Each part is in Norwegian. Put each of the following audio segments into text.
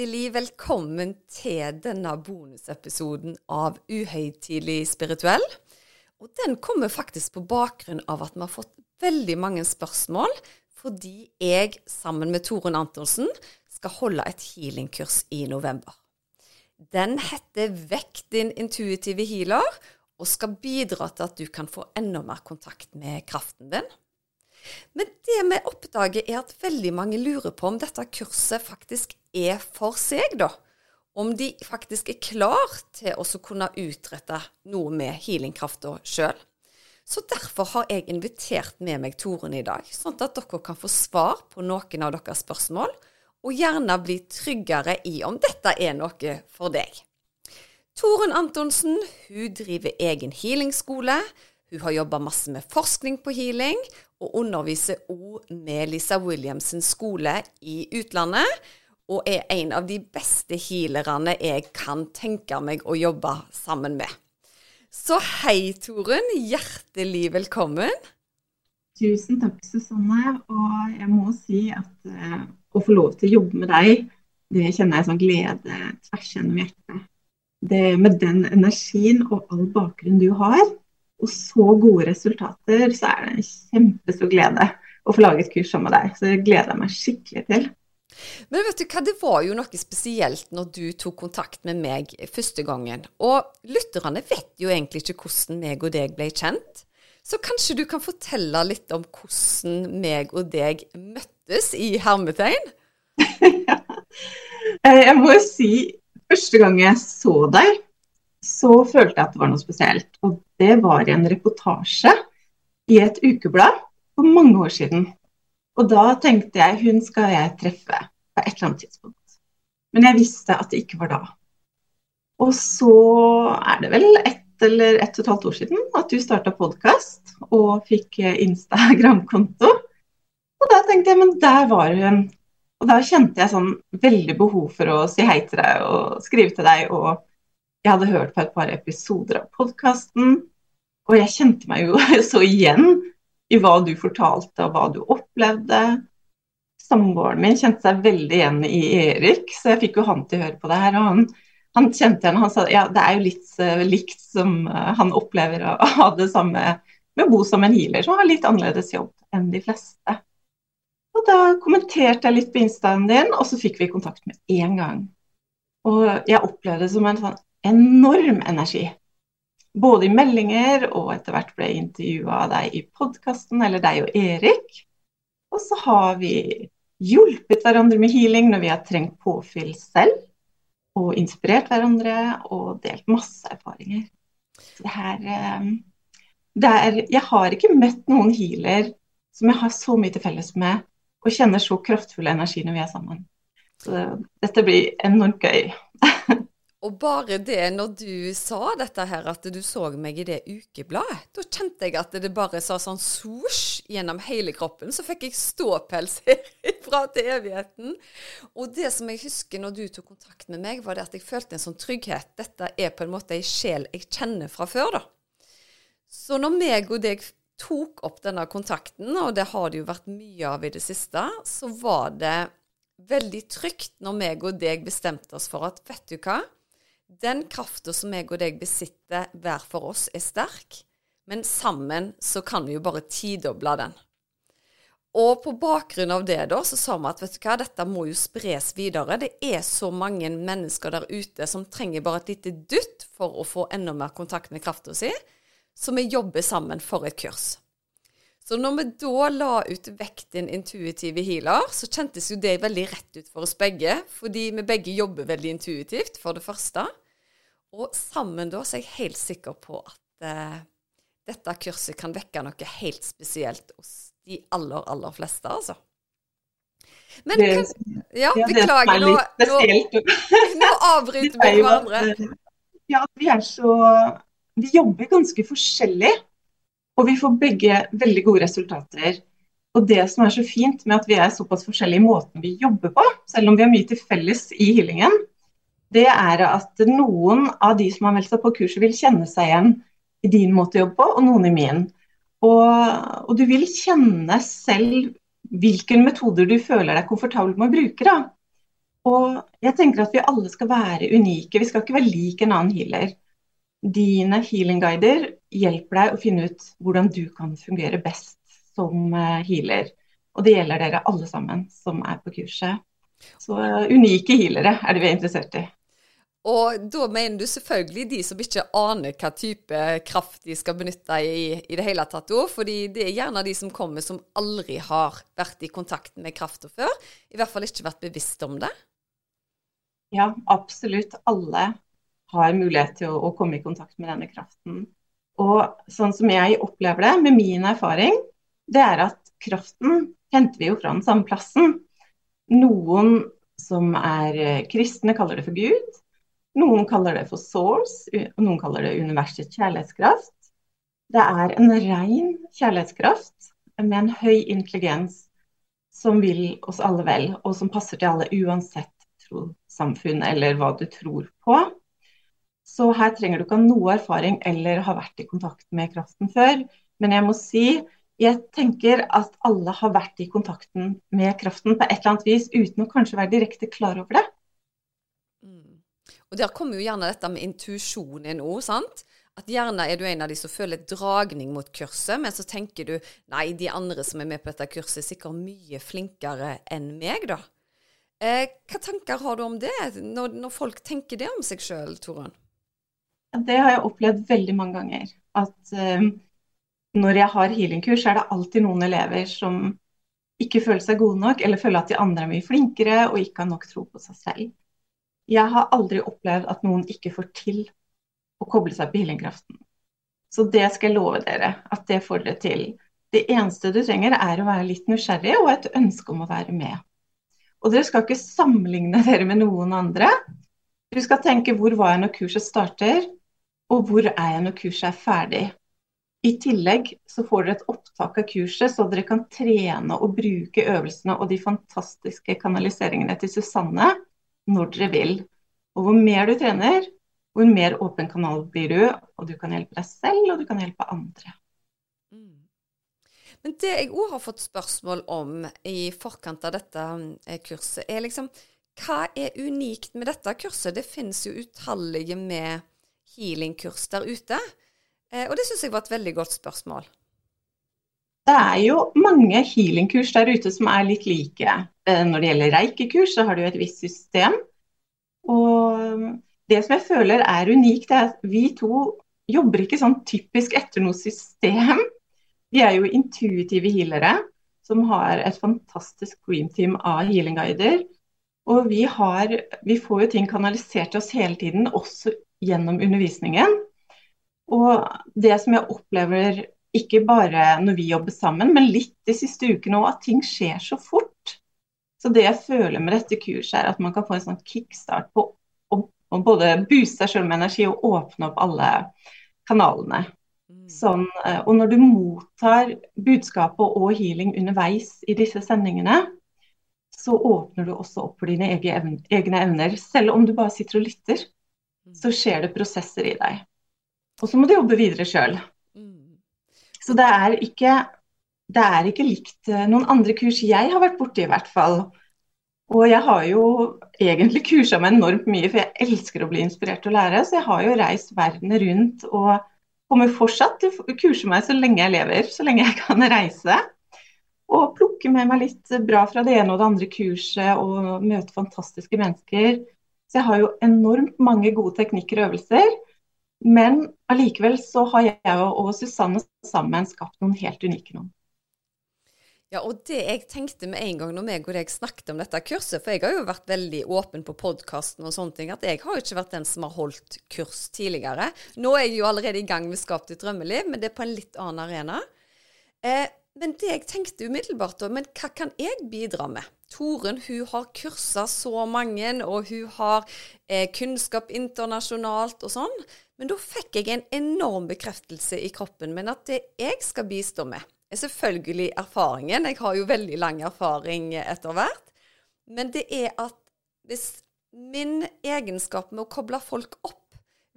Hjertelig velkommen til denne bonusepisoden av Uhøytidelig spirituell. Og den kommer faktisk på bakgrunn av at vi har fått veldig mange spørsmål fordi jeg sammen med Torunn Antonsen skal holde et healingkurs i november. Den heter Vekk din intuitive healer og skal bidra til at du kan få enda mer kontakt med kraften din. Men det vi oppdager, er at veldig mange lurer på om dette kurset faktisk er for seg, da. Om de faktisk er klar til å kunne utrette noe med healingkrafta sjøl. Så derfor har jeg invitert med meg Toren i dag, sånn at dere kan få svar på noen av deres spørsmål, og gjerne bli tryggere i om dette er noe for deg. Toren Antonsen hun driver egen healingskole. Hun har jobba masse med forskning på healing, og underviser òg med Lisa Williamsens skole i utlandet. Og er en av de beste healerne jeg kan tenke meg å jobbe sammen med. Så hei, Torunn. Hjertelig velkommen. Tusen takk, Susanne. Og jeg må si at uh, å få lov til å jobbe med deg, det kjenner jeg sånn glede tvers gjennom hjertet. Det Med den energien og all bakgrunn du har, og så gode resultater, så er det en kjempestor glede å få lage et kurs sammen med deg. Så det gleder jeg meg skikkelig til. Men vet du hva, det var jo noe spesielt når du tok kontakt med meg første gangen. Og lytterne vet jo egentlig ikke hvordan meg og deg ble kjent. Så kanskje du kan fortelle litt om hvordan meg og deg møttes i hermetegn? ja. Eh, jeg må jo si, første gang jeg så deg, så følte jeg at det var noe spesielt. Og det var i en reportasje i et ukeblad for mange år siden. Og da tenkte jeg hun skal jeg treffe på et eller annet tidspunkt. Men jeg visste at det ikke var da. Og så er det vel ett eller ett og et halvt år siden at du starta podkast og fikk Instagram-konto. Og da tenkte jeg, men der var hun. Og da kjente jeg sånn veldig behov for å si hei til deg og skrive til deg. Og jeg hadde hørt på et par episoder av podkasten, og jeg kjente meg jo så igjen i hva du fortalte og hva du opplevde. Samboeren min kjente seg veldig igjen i Erik, så jeg fikk jo han til å høre på det her. og han, han kjente igjen, han sa ja, det er jo litt uh, likt som uh, han opplever å ha det samme med å bo som en healer, som har litt annerledes jobb enn de fleste. Og Da kommenterte jeg litt på instaen din, og så fikk vi kontakt med en gang. Og jeg opplevde det som en sånn enorm energi. Både i meldinger, og etter hvert ble jeg intervjua av deg i podkasten, eller deg og Erik. Og så har vi hjulpet hverandre med healing når vi har trengt påfyll selv. Og inspirert hverandre og delt masse erfaringer. Det her, eh, det er, jeg har ikke møtt noen healer som jeg har så mye til felles med, og kjenner så kraftfull energi når vi er sammen. Så dette blir enormt gøy. Og bare det når du sa dette her, at du så meg i det ukebladet, da kjente jeg at det bare sa sånn swoosh gjennom hele kroppen. Så fikk jeg ståpels fra til evigheten. Og det som jeg husker når du tok kontakt med meg, var det at jeg følte en sånn trygghet. Dette er på en måte ei sjel jeg kjenner fra før, da. Så når meg og deg tok opp denne kontakten, og det har det jo vært mye av i det siste, så var det veldig trygt når meg og deg bestemte oss for at vet du hva, den krafta som jeg og deg besitter hver for oss, er sterk, men sammen så kan vi jo bare tidoble den. Og på bakgrunn av det da, så sa vi at vet du hva, dette må jo spres videre. Det er så mange mennesker der ute som trenger bare et lite dutt for å få enda mer kontakt med krafta si, så vi jobber sammen for et kurs. Så når vi da la ut vekten intuitive healer, så kjentes jo det veldig rett ut for oss begge, fordi vi begge jobber veldig intuitivt, for det første. Og sammen da så er jeg helt sikker på at eh, dette kurset kan vekke noe helt spesielt hos de aller, aller fleste, altså. Men Det- kan, ja, Ja, beklager, er nå, nå, nå avbryter er vi hverandre. eh, Ja, vi er så Vi jobber ganske forskjellig, og vi får begge veldig gode resultater. Og det som er så fint med at vi er såpass forskjellige i måten vi jobber på, selv om vi har mye til felles i healingen, det er at noen av de som har meldt seg på kurset, vil kjenne seg igjen i din måte å jobbe på, og noen i min. Og, og du vil kjenne selv hvilke metoder du føler deg komfortabel med å bruke. da. Og jeg tenker at vi alle skal være unike. Vi skal ikke være lik en annen healer. Dine healing-guider hjelper deg å finne ut hvordan du kan fungere best som eh, healer. Og det gjelder dere alle sammen som er på kurset. Så eh, unike healere er det vi er interessert i. Og da mener du selvfølgelig de som ikke aner hva type kraft de skal benytte i, i det hele tatt òg, fordi det er gjerne de som kommer som aldri har vært i kontakt med krafta før. I hvert fall ikke vært bevisst om det. Ja, absolutt alle har mulighet til å, å komme i kontakt med denne kraften. Og sånn som jeg opplever det, med min erfaring, det er at kraften henter vi jo fra den samme plassen. Noen som er eh, kristne, kaller det for Gud. Noen kaller det for source, og noen kaller det universets kjærlighetskraft. Det er en ren kjærlighetskraft med en høy intelligens som vil oss alle vel, og som passer til alle uansett trossamfunn eller hva du tror på. Så her trenger du ikke ha noe erfaring eller ha vært i kontakt med kraften før. Men jeg må si, jeg tenker at alle har vært i kontakten med kraften på et eller annet vis uten å kanskje være direkte klar over det. Og der kommer jo gjerne dette med intuisjon inn òg, sant? At gjerne er du en av de som føler dragning mot kurset, men så tenker du nei, de andre som er med på dette kurset er sikkert mye flinkere enn meg, da. Eh, hva tanker har du om det, når, når folk tenker det om seg sjøl, Torunn? Det har jeg opplevd veldig mange ganger. At eh, når jeg har healingkurs, er det alltid noen elever som ikke føler seg gode nok, eller føler at de andre er mye flinkere og ikke har nok tro på seg selv. Jeg har aldri opplevd at noen ikke får til å koble seg på healingkraften. Så det skal jeg love dere, at det får dere til. Det eneste du trenger er å være litt nysgjerrig og et ønske om å være med. Og dere skal ikke sammenligne dere med noen andre. Du skal tenke hvor var jeg når kurset starter, og hvor er jeg når kurset er ferdig. I tillegg så får dere et opptak av kurset, så dere kan trene og bruke øvelsene og de fantastiske kanaliseringene til Susanne når dere vil. Og hvor mer du trener, hvor mer åpen kanal blir du, og du kan hjelpe deg selv, og du kan hjelpe andre. Mm. Men det jeg òg har fått spørsmål om i forkant av dette eh, kurset, er liksom hva er unikt med dette kurset? Det finnes jo utallige med healingkurs der ute. Eh, og det syns jeg var et veldig godt spørsmål. Det er jo mange healingkurs der ute som er litt like. Eh, Når det gjelder reikekurs, så har du et visst system. Og det som jeg føler er unikt, er at vi to jobber ikke sånn typisk etter noe system. Vi er jo intuitive healere som har et fantastisk dreamteam av healingguider. Og vi, har, vi får jo ting kanalisert til oss hele tiden, også gjennom undervisningen. Og det som jeg opplever ikke bare når vi jobber sammen, men litt de siste ukene òg, at ting skjer så fort. Så det jeg føler med dette kurset, er at man kan få en sånn kickstart på å, både booste seg sjøl med energi og åpne opp alle kanalene. Sånn, eh, og når du mottar budskapet og healing underveis i disse sendingene, så åpner du også opp for dine egne evner, egne evner. Selv om du bare sitter og lytter, så skjer det prosesser i deg. Og så må du jobbe videre sjøl. Så det er, ikke, det er ikke likt eh, noen andre kurs jeg har vært borti, i hvert fall. Og jeg har jo egentlig kursa meg enormt mye, for jeg elsker å bli inspirert og lære. Så jeg har jo reist verden rundt og kommer fortsatt til å kurse meg så lenge jeg lever, så lenge jeg kan reise. Og plukke med meg litt bra fra det ene og det andre kurset og møte fantastiske mennesker. Så jeg har jo enormt mange gode teknikker og øvelser. Men allikevel så har jeg og Susanne sammen skapt noen helt unike noen. Ja, og det jeg tenkte med en gang når meg og deg snakket om dette kurset, for jeg har jo vært veldig åpen på podkasten og sånne ting, at jeg har jo ikke vært den som har holdt kurs tidligere. Nå er jeg jo allerede i gang med Skap ditt drømmeliv, men det er på en litt annen arena. Eh, men det jeg tenkte umiddelbart da, men hva kan jeg bidra med? Torunn hun har kursa så mange, og hun har eh, kunnskap internasjonalt og sånn. Men da fikk jeg en enorm bekreftelse i kroppen min at det jeg skal bistå med, er selvfølgelig erfaringen. Jeg har jo veldig lang erfaring etter hvert. Men det er at hvis min egenskap med å koble folk opp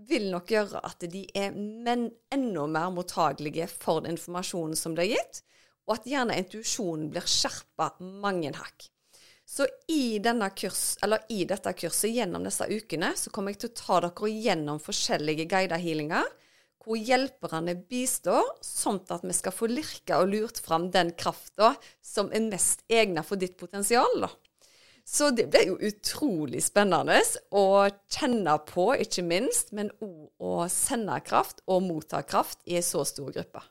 vil nok gjøre at de er enda mer mottagelige for den informasjonen som blir gitt, og at gjerne intuisjonen blir skjerpa mange hakk. Så i, kurs, i, dette kurset gjennom disse ukene så kommer jeg til å ta dere gjennom forskjellige guida healinger, hvor hjelperne bistår, sånn at vi skal få lirka og lurt fram den krafta som er mest egna for ditt potensial. Så det blir jo utrolig spennende å kjenne på, ikke minst, men òg å sende kraft og motta kraft i en så stor gruppe.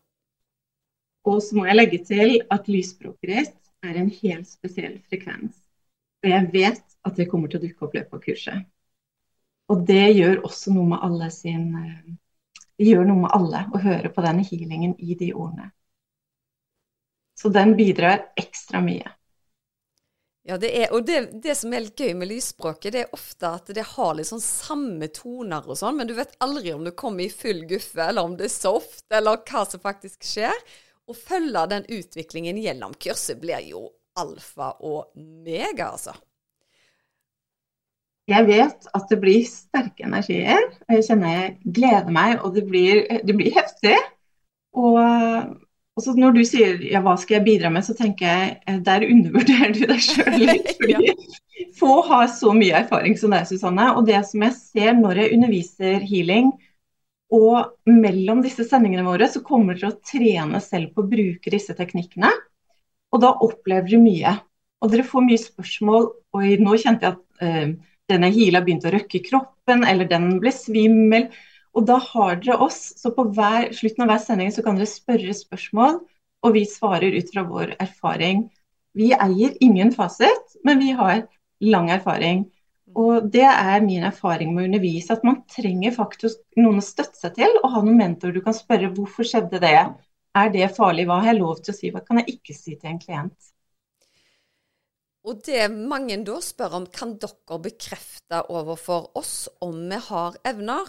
Og så må jeg legge til at lysspråket er en helt spesiell frekvens. Og jeg vet at det kommer til å dukke opp løpet av kurset. Og det gjør også noe med alle sin Det gjør noe med alle å høre på den healingen i de ordene. Så den bidrar ekstra mye. Ja, det er, og det, det, som er litt gøy med lysspråket, det er ofte at det har litt sånn samme toner og sånn, men du vet aldri om du kommer i full guffe, eller om det er soft, eller hva som faktisk skjer. Å følge den utviklingen gjennom kurset blir jo alfa og mega, altså. Jeg vet at det blir sterke energier. og Jeg kjenner jeg gleder meg, og det blir, det blir heftig. Og og så når du sier ja, hva skal jeg bidra med, så tenker jeg eh, der undervurderer du deg sjøl litt. Fordi få har så mye erfaring som deg, Susanne. Og det som jeg ser når jeg underviser healing, og mellom disse sendingene våre, så kommer dere å trene selv på å bruke disse teknikkene. Og da opplever du mye. Og dere får mye spørsmål. Og nå kjente jeg at eh, denne hila begynte å røkke i kroppen, eller den ble svimmel. Og da har dere oss, så på hver, slutten av hver sending så kan dere spørre spørsmål, og vi svarer ut fra vår erfaring. Vi eier ingen fasit, men vi har lang erfaring. Og det er min erfaring med å undervise, at man trenger faktisk noen å støtte seg til, og ha noen mentor du kan spørre hvorfor skjedde det, er det farlig, hva har jeg lov til å si, hva kan jeg ikke si til en klient. Og det mange da spør om, kan dere bekrefte overfor oss om vi har evner?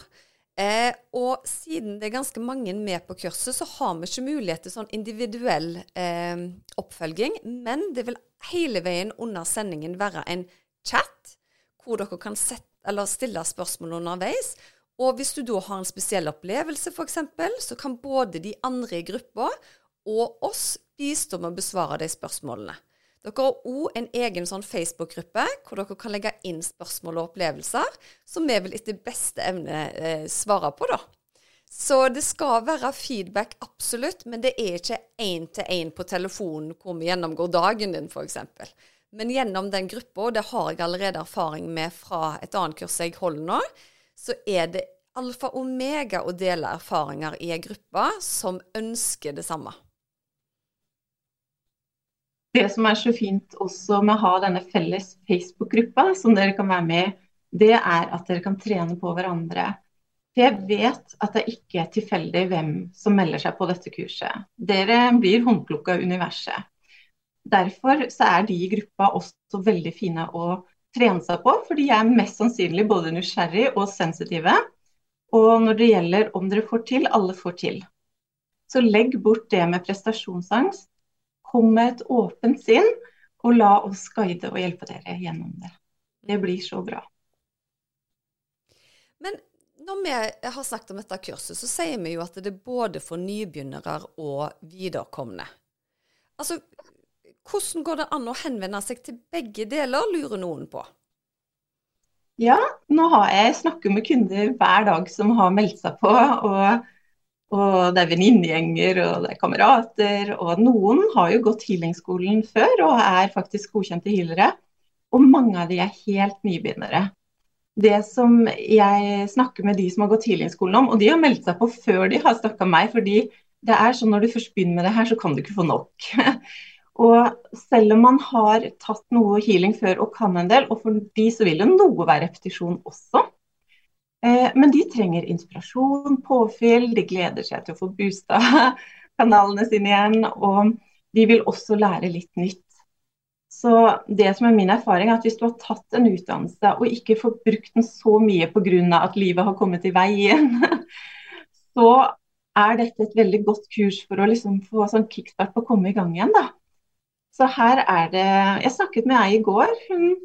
Eh, og siden det er ganske mange med på kurset, så har vi ikke mulighet til sånn individuell eh, oppfølging. Men det vil hele veien under sendingen være en chat hvor dere kan sette, stille spørsmål underveis. Og hvis du da har en spesiell opplevelse, f.eks., så kan både de andre i gruppa og oss bistå med å besvare de spørsmålene. Dere har òg en egen sånn Facebook-gruppe hvor dere kan legge inn spørsmål og opplevelser som vi vil etter beste evne eh, svare på, da. Så det skal være feedback, absolutt, men det er ikke én-til-én på telefonen hvor vi gjennomgår dagen din, f.eks. Men gjennom den gruppa, og det har jeg allerede erfaring med fra et annet kurs jeg holder nå, så er det alfa og omega å dele erfaringer i ei gruppe som ønsker det samme. Det som er så fint også med å ha denne felles Facebook-gruppa som dere kan være med i, det er at dere kan trene på hverandre. Jeg vet at det ikke er tilfeldig hvem som melder seg på dette kurset. Dere blir håndplukka universet. Derfor så er de i gruppa også veldig fine å trene seg på, for de er mest sannsynlig både nysgjerrig og sensitive. Og når det gjelder om dere får til, alle får til. Så legg bort det med prestasjonsangst Kom med et åpent sinn, og la oss guide og hjelpe dere gjennom det. Det blir så bra. Men når vi har snakket om dette kurset, så sier vi jo at det er både for nybegynnere og viderekomne. Altså, hvordan går det an å henvende seg til begge deler, lurer noen på? Ja, nå har jeg snakket med kunder hver dag som har meldt seg på. og og det er venninnegjenger og det er kamerater. Og noen har jo gått healingskolen før og er faktisk godkjente healere. Og mange av de er helt nybegynnere. Det som jeg snakker med de som har gått healingskolen om, og de har meldt seg på før de har snakka meg, fordi det er sånn når du først begynner med det her, så kan du ikke få nok. og selv om man har tatt noe healing før og kan en del, og for de så vil jo noe være repetisjon også, Eh, men de trenger inspirasjon, påfyll, de gleder seg til å få boosta kanalene sine igjen. Og de vil også lære litt nytt. Så det som er min erfaring, er at hvis du har tatt en utdannelse og ikke får brukt den så mye pga. at livet har kommet i veien, så er dette et veldig godt kurs for å liksom få sånn kickstart på å komme i gang igjen. da. Så her er det Jeg snakket med ei i går. Hun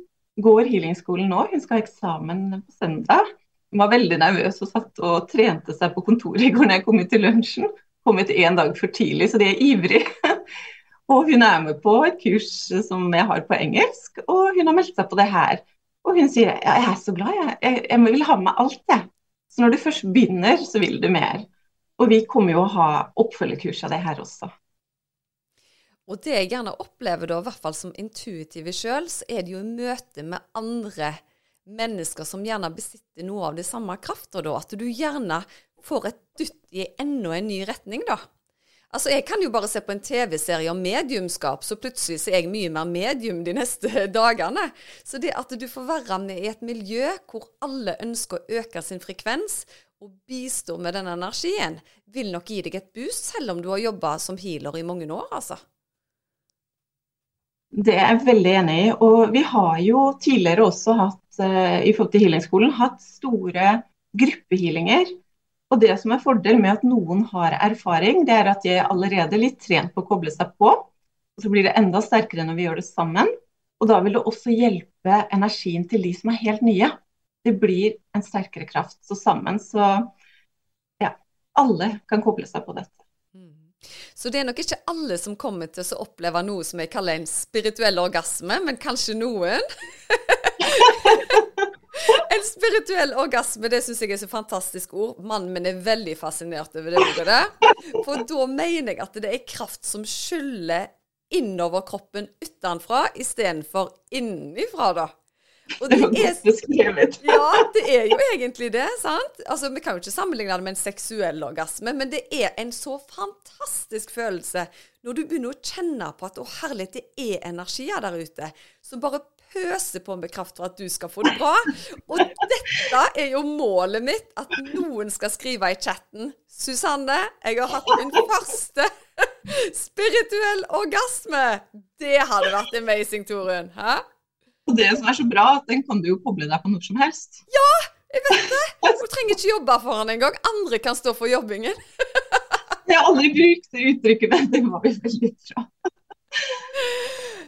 går healingskolen nå. Hun skal ha eksamen på søndag. Hun var veldig nervøs og satt og trente seg på kontoret i går når jeg kom ut til lunsjen. Kom ut én dag for tidlig, så de er ivrige. Og hun er med på et kurs som jeg har på engelsk, og hun har meldt seg på det her. Og hun sier ja, jeg er så glad, jeg. jeg. Jeg, vil ha med alt, jeg. Så når du først begynner, så vil du mer. Og vi kommer jo å ha oppfølgekurs av det her også. Og det jeg gjerne opplever, da, i hvert fall som intuitive sjøl, så er det jo i møte med andre mennesker som gjerne besitter noe av det samme krafta, da. At du gjerne får et dytt i enda en ny retning, da. Altså, Jeg kan jo bare se på en TV-serie om mediumskap, så plutselig er jeg mye mer medium de neste dagene. Så det at du får være med i et miljø hvor alle ønsker å øke sin frekvens og bistå med den energien, vil nok gi deg et boost, selv om du har jobba som healer i mange år, altså. Det er jeg veldig enig i. Og vi har jo tidligere også hatt, uh, i forhold til healingskolen, hatt store gruppehealinger og det som er fordel med at noen har erfaring, det er at de er allerede litt trent på å koble seg på. Og så blir det enda sterkere når vi gjør det sammen. Og da vil det også hjelpe energien til de som er helt nye. Det blir en sterkere kraft. Så sammen så ja, alle kan koble seg på dette. Så det er nok ikke alle som kommer til å oppleve noe som jeg kaller en spirituell orgasme, men kanskje noen? En spirituell orgasme, det syns jeg er så fantastisk ord. Mannen min er veldig fascinert over det ordet. For da mener jeg at det er kraft som skyller innover kroppen utenfra istedenfor innenfra, da. Og det, det er beskrevet. Ja, det er jo egentlig det. sant? Altså, Vi kan jo ikke sammenligne det med en seksuell orgasme, men det er en så fantastisk følelse når du begynner å kjenne på at å herlighet, det er energier der ute som bare pøser på med kraft for at du skal få det bra. Og dette er jo målet mitt, at noen skal skrive i chatten Susanne, jeg har hatt min første spirituell orgasme. Det hadde vært amazing, Torunn. Og det som er så bra, at den kan du jo koble deg på når som helst. Ja, jeg vet det. Du trenger ikke jobbe for den engang. Andre kan stå for jobbingen. jeg har aldri brukt det uttrykket, men det var jo veldig bra.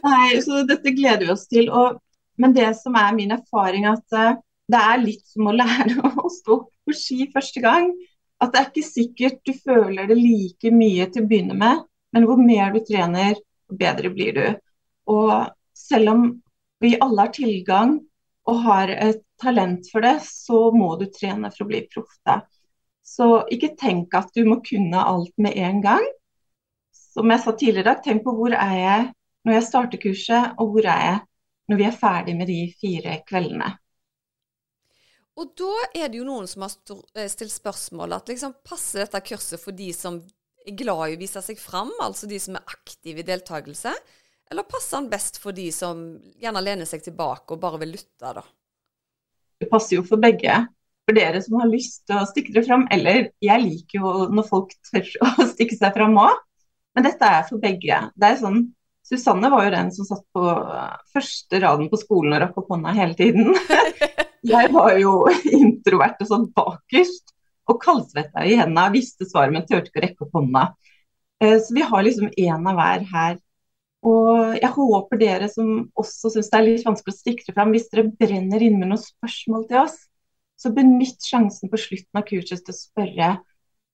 Nei, så dette gleder vi oss til. Og, men det som er min erfaring, at uh, det er litt som å lære å stå på ski første gang. At det er ikke sikkert du føler det like mye til å begynne med, men hvor mer du trener, bedre blir du. Og selv om vi alle har tilgang og har et talent for det, så må du trene for å bli proff. Så ikke tenk at du må kunne alt med en gang. Som jeg sa tidligere, tenk på hvor er jeg når jeg starter kurset, og hvor er jeg når vi er ferdig med de fire kveldene. Og da er det jo noen som har eh, stilt spørsmål at liksom passer dette kurset for de som er glad i å vise seg fram, altså de som er aktive i deltakelse? Eller passer den best for de som gjerne lener seg tilbake og bare vil lytte, da? Det passer jo for begge. For dere som har lyst til å stikke dere fram, eller jeg liker jo når folk tør å stikke seg fram òg, men dette er for begge. Det er sånn Susanne var jo den som satt på første raden på skolen og rakk opp hånda hele tiden. Jeg var jo introvert og sånn bakerst og kaldsvetta i hendene, visste svaret, men turte ikke å rekke opp hånda. Eh, så vi har liksom én av hver her. Og jeg håper dere som også syns det er litt vanskelig å sikre fram, hvis dere brenner inne med noen spørsmål til oss, så benytt sjansen på slutten av kurset til å spørre.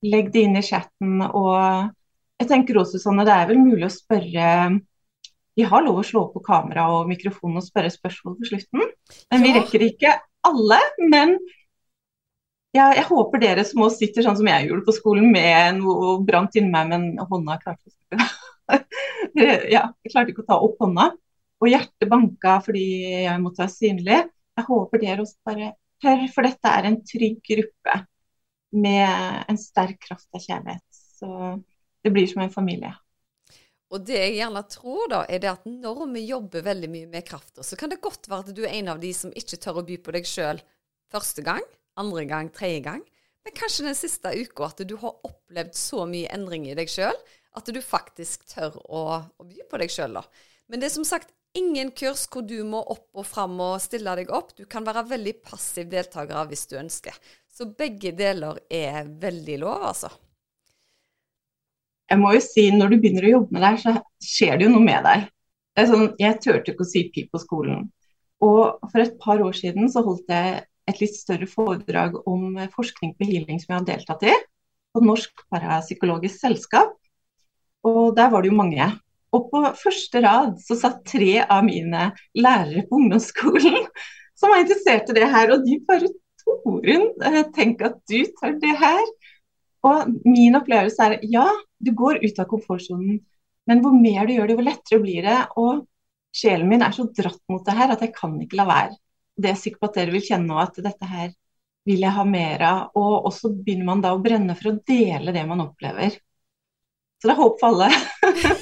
Legg det inn i chatten. Og jeg tenker også, Susanne, det er vel mulig å spørre Vi har lov å slå på kamera og mikrofon og spørre spørsmål på slutten. Men vi rekker ikke alle. Men jeg, jeg håper dere som også sitter sånn som jeg gjorde på skolen med noe brant inni meg, men hånda klarte å ja, jeg klarte ikke å ta opp hånda. Og hjertet banka fordi jeg måtte være synlig. Jeg håper dere også bare tør, for dette er en trygg gruppe med en sterk kraft av kjærlighet. Så det blir som en familie. Og det jeg gjerne tror, da, er det at når vi jobber veldig mye med krafta, så kan det godt være at du er en av de som ikke tør å by på deg sjøl første gang, andre gang, tredje gang. Men kanskje den siste uka at du har opplevd så mye endring i deg sjøl at du faktisk tør å, å by på deg sjøl, da. Men det er som sagt ingen kurs hvor du må opp og fram og stille deg opp. Du kan være veldig passiv deltaker hvis du ønsker. Så begge deler er veldig lov, altså. Jeg må jo si, når du begynner å jobbe med det her, så skjer det jo noe med deg. Det er sånn, Jeg turte ikke å si pip på skolen. Og for et par år siden så holdt jeg et litt større foredrag om forskning på healing som jeg har deltatt i, på Norsk Parapsykologisk Selskap. Og der var det jo mange. Og på første rad så satt tre av mine lærere på ungdomsskolen som var interessert i det her. Og de bare Torunn, eh, tenk at du tar det her. Og min opplevelse er ja, du går ut av komfortsonen. Men hvor mer du gjør det, hvor lettere blir det. Og sjelen min er så dratt mot det her at jeg kan ikke la være. Det er sikkert på at dere vil kjenne nå at dette her vil jeg ha mer av. Og også begynner man da å brenne for å dele det man opplever. Så det er håp for alle.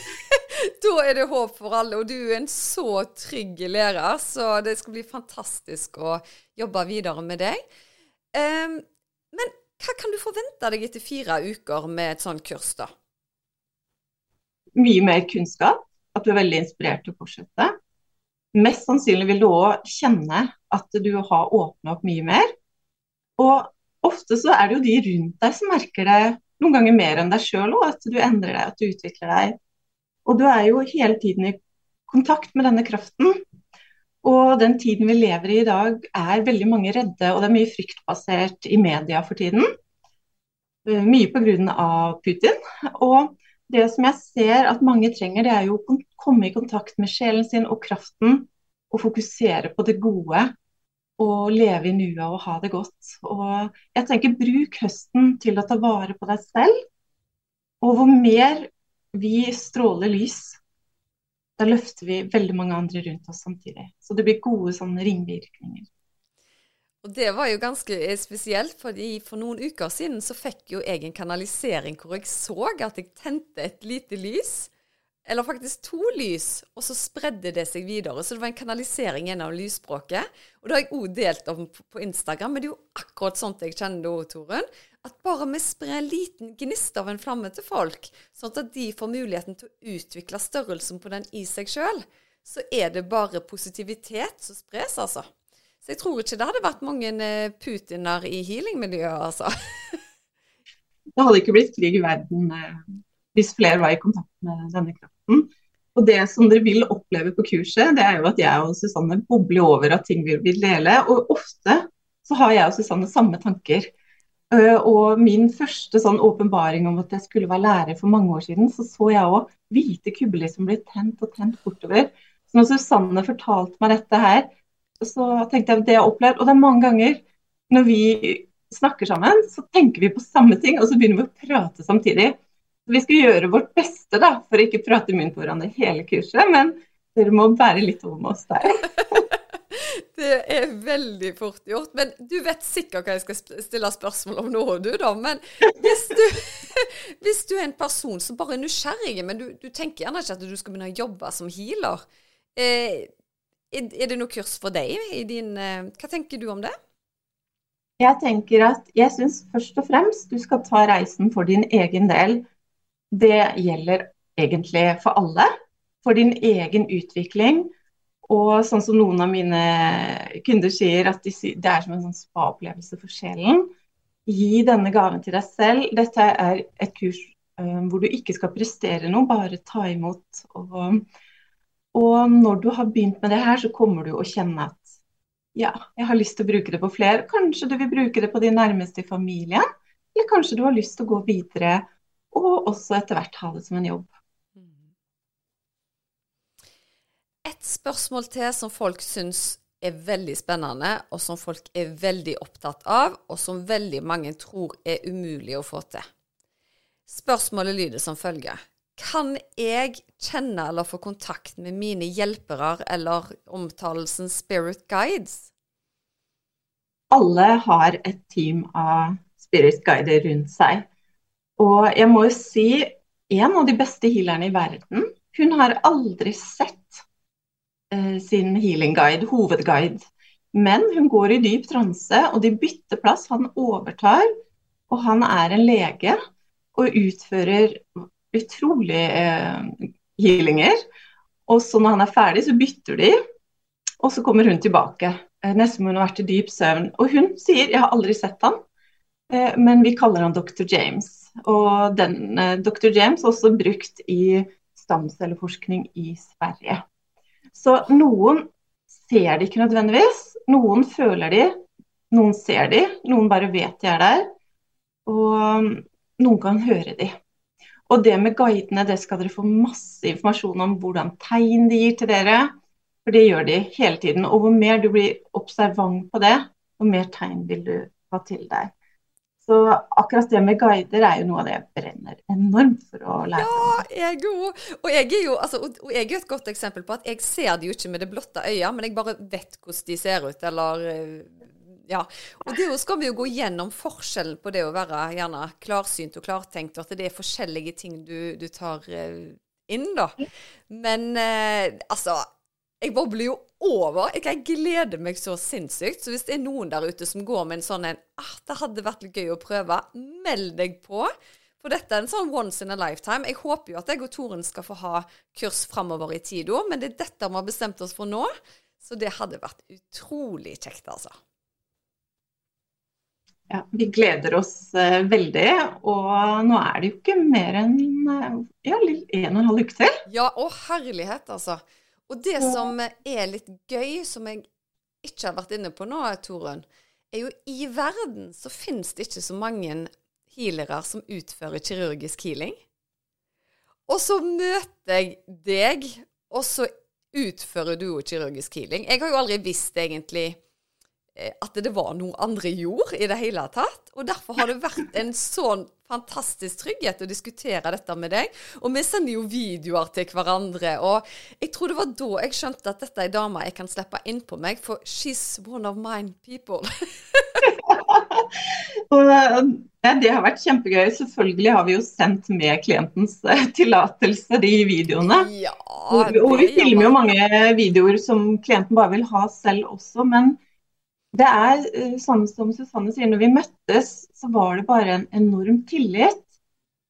da er det håp for alle, og du er en så trygg lærer, så det skal bli fantastisk å jobbe videre med deg. Um, men hva kan du forvente deg etter fire uker med et sånt kurs, da? Mye mer kunnskap, at du er veldig inspirert til å fortsette. Mest sannsynlig vil du òg kjenne at du har åpna opp mye mer. Og ofte så er det jo de rundt deg som merker det noen ganger mer enn deg sjøl òg, at du endrer deg, at du utvikler deg. Og du er jo hele tiden i kontakt med denne kraften. Og den tiden vi lever i i dag, er veldig mange redde, og det er mye fryktbasert i media for tiden. Eh, mye pga. Putin. Og det som jeg ser at mange trenger, det er jo å komme i kontakt med sjelen sin og kraften, og fokusere på det gode og leve i nuet og ha det godt. Og jeg tenker bruk høsten til å ta vare på deg selv. Og hvor mer vi stråler lys, da løfter vi veldig mange andre rundt oss samtidig. Så det blir gode sånne ringvirkninger. Og Det var jo ganske spesielt, fordi for noen uker siden så fikk jo jeg en kanalisering hvor jeg så at jeg tente et lite lys eller faktisk to lys, og så spredde det seg videre. Så det var en kanalisering gjennom lysspråket. Og det har jeg òg delt om på Instagram, men det er jo akkurat sånt jeg kjenner det òg, Torunn. At bare vi sprer en liten gnist av en flamme til folk, sånn at de får muligheten til å utvikle størrelsen på den i seg sjøl, så er det bare positivitet som spres, altså. Så jeg tror ikke det hadde vært mange eh, Putiner i healingmiljøet, altså. Det hadde ikke blitt krig i verden eh, hvis flere var i kontakt med denne kraften måten. Og det som dere vil oppleve på kurset, det er jo at jeg og Susanne bobler over av ting vi vil dele. Og ofte så har jeg og Susanne samme tanker. Eh, og min første sånn åpenbaring om at jeg skulle være lærer for mange år siden, så så jeg òg hvite kubler som ble tent og tent bortover. Så når Susanne fortalte meg dette her, så tenkte jeg at det jeg har opplevd Og det er mange ganger når vi snakker sammen, så tenker vi på samme ting, og så begynner vi å prate samtidig. Vi skal gjøre vårt beste da, for å ikke prate i munnen på hverandre hele kurset, men dere må bære litt om oss der. Det er veldig fort gjort. Men du vet sikkert hva jeg skal stille spørsmål om nå, du da. Men hvis du, hvis du er en person som bare er nysgjerrig, men du, du, tenker gjerne ikke at du skal begynne å jobbe som healer, eh, er det noe kurs for deg i din eh, Hva tenker du om det? Jeg tenker at jeg syns først og fremst du skal ta reisen for din egen del det gjelder egentlig for alle. For din egen utvikling. Og sånn som noen av mine kunder sier, at de, det er som en sånn spa-opplevelse for sjelen. Gi denne gaven til deg selv. Dette er et kurs um, hvor du ikke skal prestere noe, bare ta imot. Og, og, når du har begynt med det her, så kommer du å kjenne at ja, jeg har lyst til å bruke det på flere. Kanskje du vil bruke det på de nærmeste i familien. Eller kanskje du har lyst til å gå videre og også etter hvert ha det som en jobb. Et spørsmål til som folk syns er veldig spennende, og som folk er veldig opptatt av, og som veldig mange tror er umulig å få til. Spørsmålet lyder som følger. Kan jeg kjenne eller få kontakt med mine hjelpere eller omtalelsen spirit guides? Alle har et team av spirit guider rundt seg. Og jeg må jo si en av de beste healerne i verden, hun har aldri sett eh, sin healing-guide, hovedguide. Men hun går i dyp transe, og de bytter plass. Han overtar, og han er en lege og utfører utrolig eh, healinger. Og så når han er ferdig, så bytter de, og så kommer hun tilbake. Eh, nesten som hun har vært i dyp søvn. Og hun sier, jeg har aldri sett han, eh, men vi kaller han dr. James. Og den eh, dr. James er også brukt i stamcelleforskning i Sverige. Så noen ser de ikke nødvendigvis, noen føler de, noen ser de, noen bare vet de er der. Og um, noen kan høre de. Og det med guidene, det skal dere få masse informasjon om hvordan tegn de gir til dere. For det gjør de hele tiden. Og hvor mer du blir observant på det, hvor mer tegn vil du ha til deg. Så akkurat det med guider er jo noe av det jeg brenner enormt for å lære. Ja, jeg òg. Og jeg er jo altså, jeg er et godt eksempel på at jeg ser de jo ikke med det blotte øyet, men jeg bare vet hvordan de ser ut, eller ja. Og det skal vi jo gå gjennom forskjellen på det å være gjerne klarsynt og klartenkt, og at det er forskjellige ting du, du tar eh, inn, da. Men eh, altså Jeg bobler jo over. Jeg gleder meg så sinnssykt. Så hvis det er noen der ute som går med en sånn en ah, det hadde vært gøy å prøve, meld deg på. For dette er en sånn once in a lifetime. Jeg håper jo at jeg og Toren skal få ha kurs framover i tid òg, men det er dette vi har bestemt oss for nå. Så det hadde vært utrolig kjekt, altså. Ja, Vi gleder oss uh, veldig. Og nå er det jo ikke mer enn uh, ja, en og en halv uke til. Ja, å herlighet, altså. Og det som er litt gøy, som jeg ikke har vært inne på nå, Torunn, er jo i verden så finnes det ikke så mange healere som utfører kirurgisk healing. Og så møter jeg deg, og så utfører du jo kirurgisk healing. Jeg har jo aldri visst egentlig at det var noe andre gjorde i det hele tatt. Og derfor har det vært en sånn fantastisk trygghet å diskutere dette med deg. Og vi sender jo videoer til hverandre. Og jeg tror det var da jeg skjønte at dette er ei dame jeg kan slippe inn på meg, for she's one of mine people. eh, det har vært kjempegøy. Selvfølgelig har vi jo sendt med klientens eh, tillatelse de videoene. Ja, og, og vi filmer jo mange videoer som klienten bare vil ha selv også. men det er eh, sånn som Susanne sier, når vi møttes, så var det bare en enorm tillit.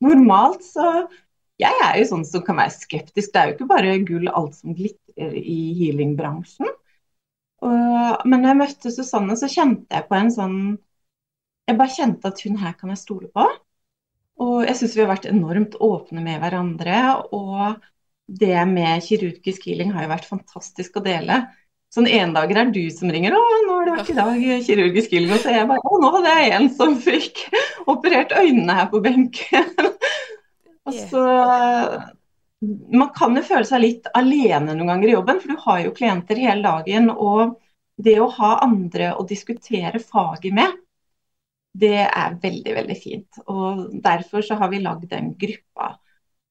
Normalt så Jeg er jo sånn som kan være skeptisk. Det er jo ikke bare gull alt som glitrer i healingbransjen. Men når jeg møtte Susanne, så kjente jeg på en sånn Jeg bare kjente at hun her kan jeg stole på. Og jeg syns vi har vært enormt åpne med hverandre. Og det med kirurgisk healing har jo vært fantastisk å dele. Sånn en dag er du som ringer 'Å, nå har det vært i dag kirurgisk ilgo? Så jeg bare 'Å, nå hadde jeg en som fikk operert øynene her på benken'. og så Man kan jo føle seg litt alene noen ganger i jobben, for du har jo klienter hele dagen. Og det å ha andre å diskutere faget med, det er veldig, veldig fint. Og derfor så har vi lagd den gruppa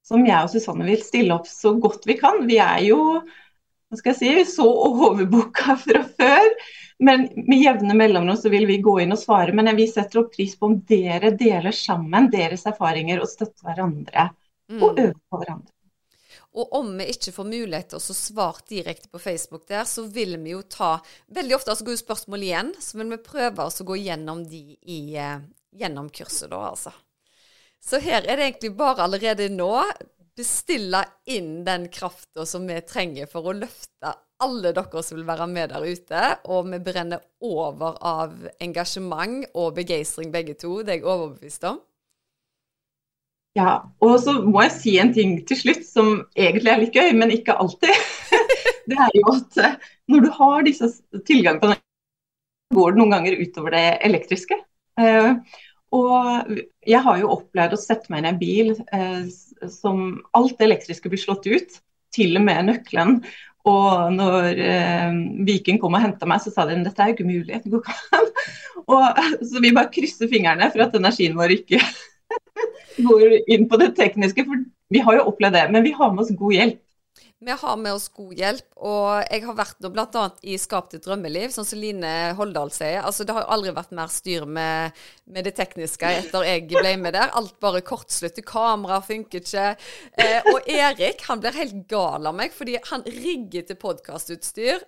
som jeg og Susanne vil stille opp så godt vi kan. Vi er jo hva skal jeg si, så overbooka fra før. Men med jevne mellomrom så vil vi gå inn og svare. Men vi setter opp pris på om dere deler sammen deres erfaringer og støtter hverandre. Mm. Og øver på hverandre. Og om vi ikke får mulighet til å svare direkte på Facebook der, så vil vi jo ta Veldig ofte altså går jo spørsmål igjen, så vil vi prøve å gå gjennom de i, uh, gjennom kurset, da, altså. Så her er det egentlig bare allerede nå bestille inn den krafta som vi trenger for å løfte alle dere som vil være med der ute. Og vi brenner over av engasjement og begeistring begge to. Det er jeg overbevist om. Ja, og så må jeg si en ting til slutt som egentlig er litt gøy, men ikke alltid. det er jo at eh, når du har disse tilgang på nett, går det noen ganger utover det elektriske. Eh, og jeg har jo opplevd å sette meg inn i en bil eh, som alt det elektriske blir slått ut, til og med nøkkelen. Og når eh, Viken kom og henta meg, så sa de at dette er jo ikke mulig. Det går ikke an. Og, så vi bare krysser fingrene for at energien vår ikke går inn på det tekniske. For vi har jo opplevd det, men vi har med oss god hjelp. Vi har med oss god hjelp, og jeg har vært nå bl.a. i Skap ditt drømmeliv, sånn som Line Holdal sier. Altså, det har aldri vært mer styr med, med, det tekniske etter jeg ble med der. Alt bare kortslutter, kamera funker ikke. Eh, og Erik han blir helt gal av meg, fordi han rigger til podkastutstyr,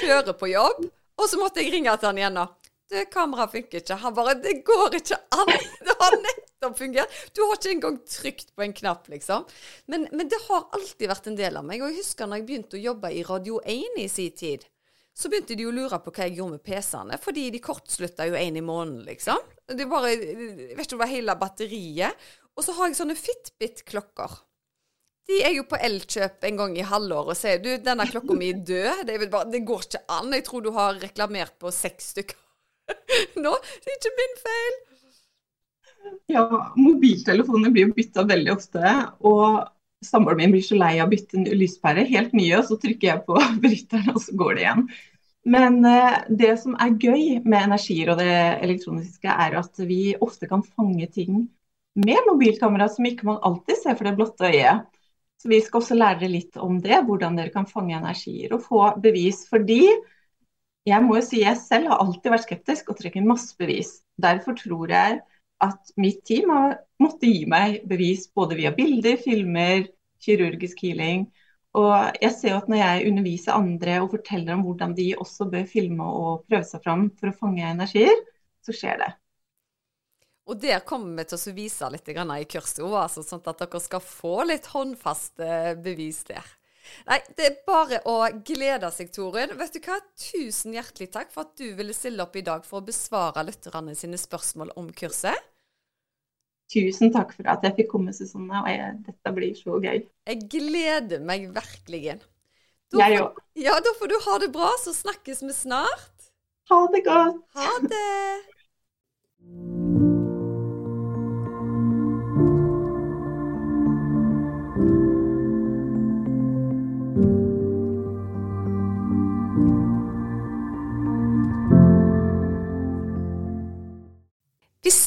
kjører på jobb, og så måtte jeg ringe til han igjen nå. Du, kameraet funker ikke. Han bare Det går ikke an! Det har nettopp fungert. Du har ikke engang trykt på en knapp, liksom. Men, men, det har alltid vært en del av meg. Og jeg husker når jeg begynte å jobbe i Radio 1 i sin tid. Så begynte de å lure på hva jeg gjorde med PC-ene, fordi de kortslutta jo én i måneden, liksom. Det bare, jeg vet ikke, det var hele batteriet. Og så har jeg sånne Fitbit-klokker. De er jo på Elkjøp en gang i halvåret og sier du, denne klokka mi er død. Det, bare, det, går ikke an. Jeg tror du har reklamert på seks stykker nå. Det er ikke min feil. Ja, mobiltelefoner blir jo bytta veldig ofte. Og samboeren min blir så lei av å bytte lyspære, helt nye, og så trykker jeg på bryteren, og så går det igjen. Men uh, det som er gøy med energier og det elektroniske, er at vi ofte kan fange ting med mobilkamera som ikke man alltid ser for det blotte øyet. Så vi skal også lære litt om det, hvordan dere kan fange energier og få bevis. Fordi jeg må jo si jeg selv har alltid vært skeptisk og trekker masse bevis. Derfor tror jeg at mitt team har måttet gi meg bevis både via bilder, filmer, kirurgisk healing. Og jeg ser at når jeg underviser andre og forteller om hvordan de også bør filme og prøve seg fram for å fange energier, så skjer det. Og der kommer vi til å vise litt i kurset òg, altså, sånn at dere skal få litt håndfaste bevis der. Nei, det er bare å glede seg, Torunn. Vet du hva? Tusen hjertelig takk for at du ville stille opp i dag for å besvare lytterne sine spørsmål om kurset. Tusen takk for at jeg fikk komme, Susanne. og jeg, Dette blir så gøy. Jeg gleder meg virkelig. jeg òg. Ja, da får du ha det bra, så snakkes vi snart. Ha det godt. Ha det.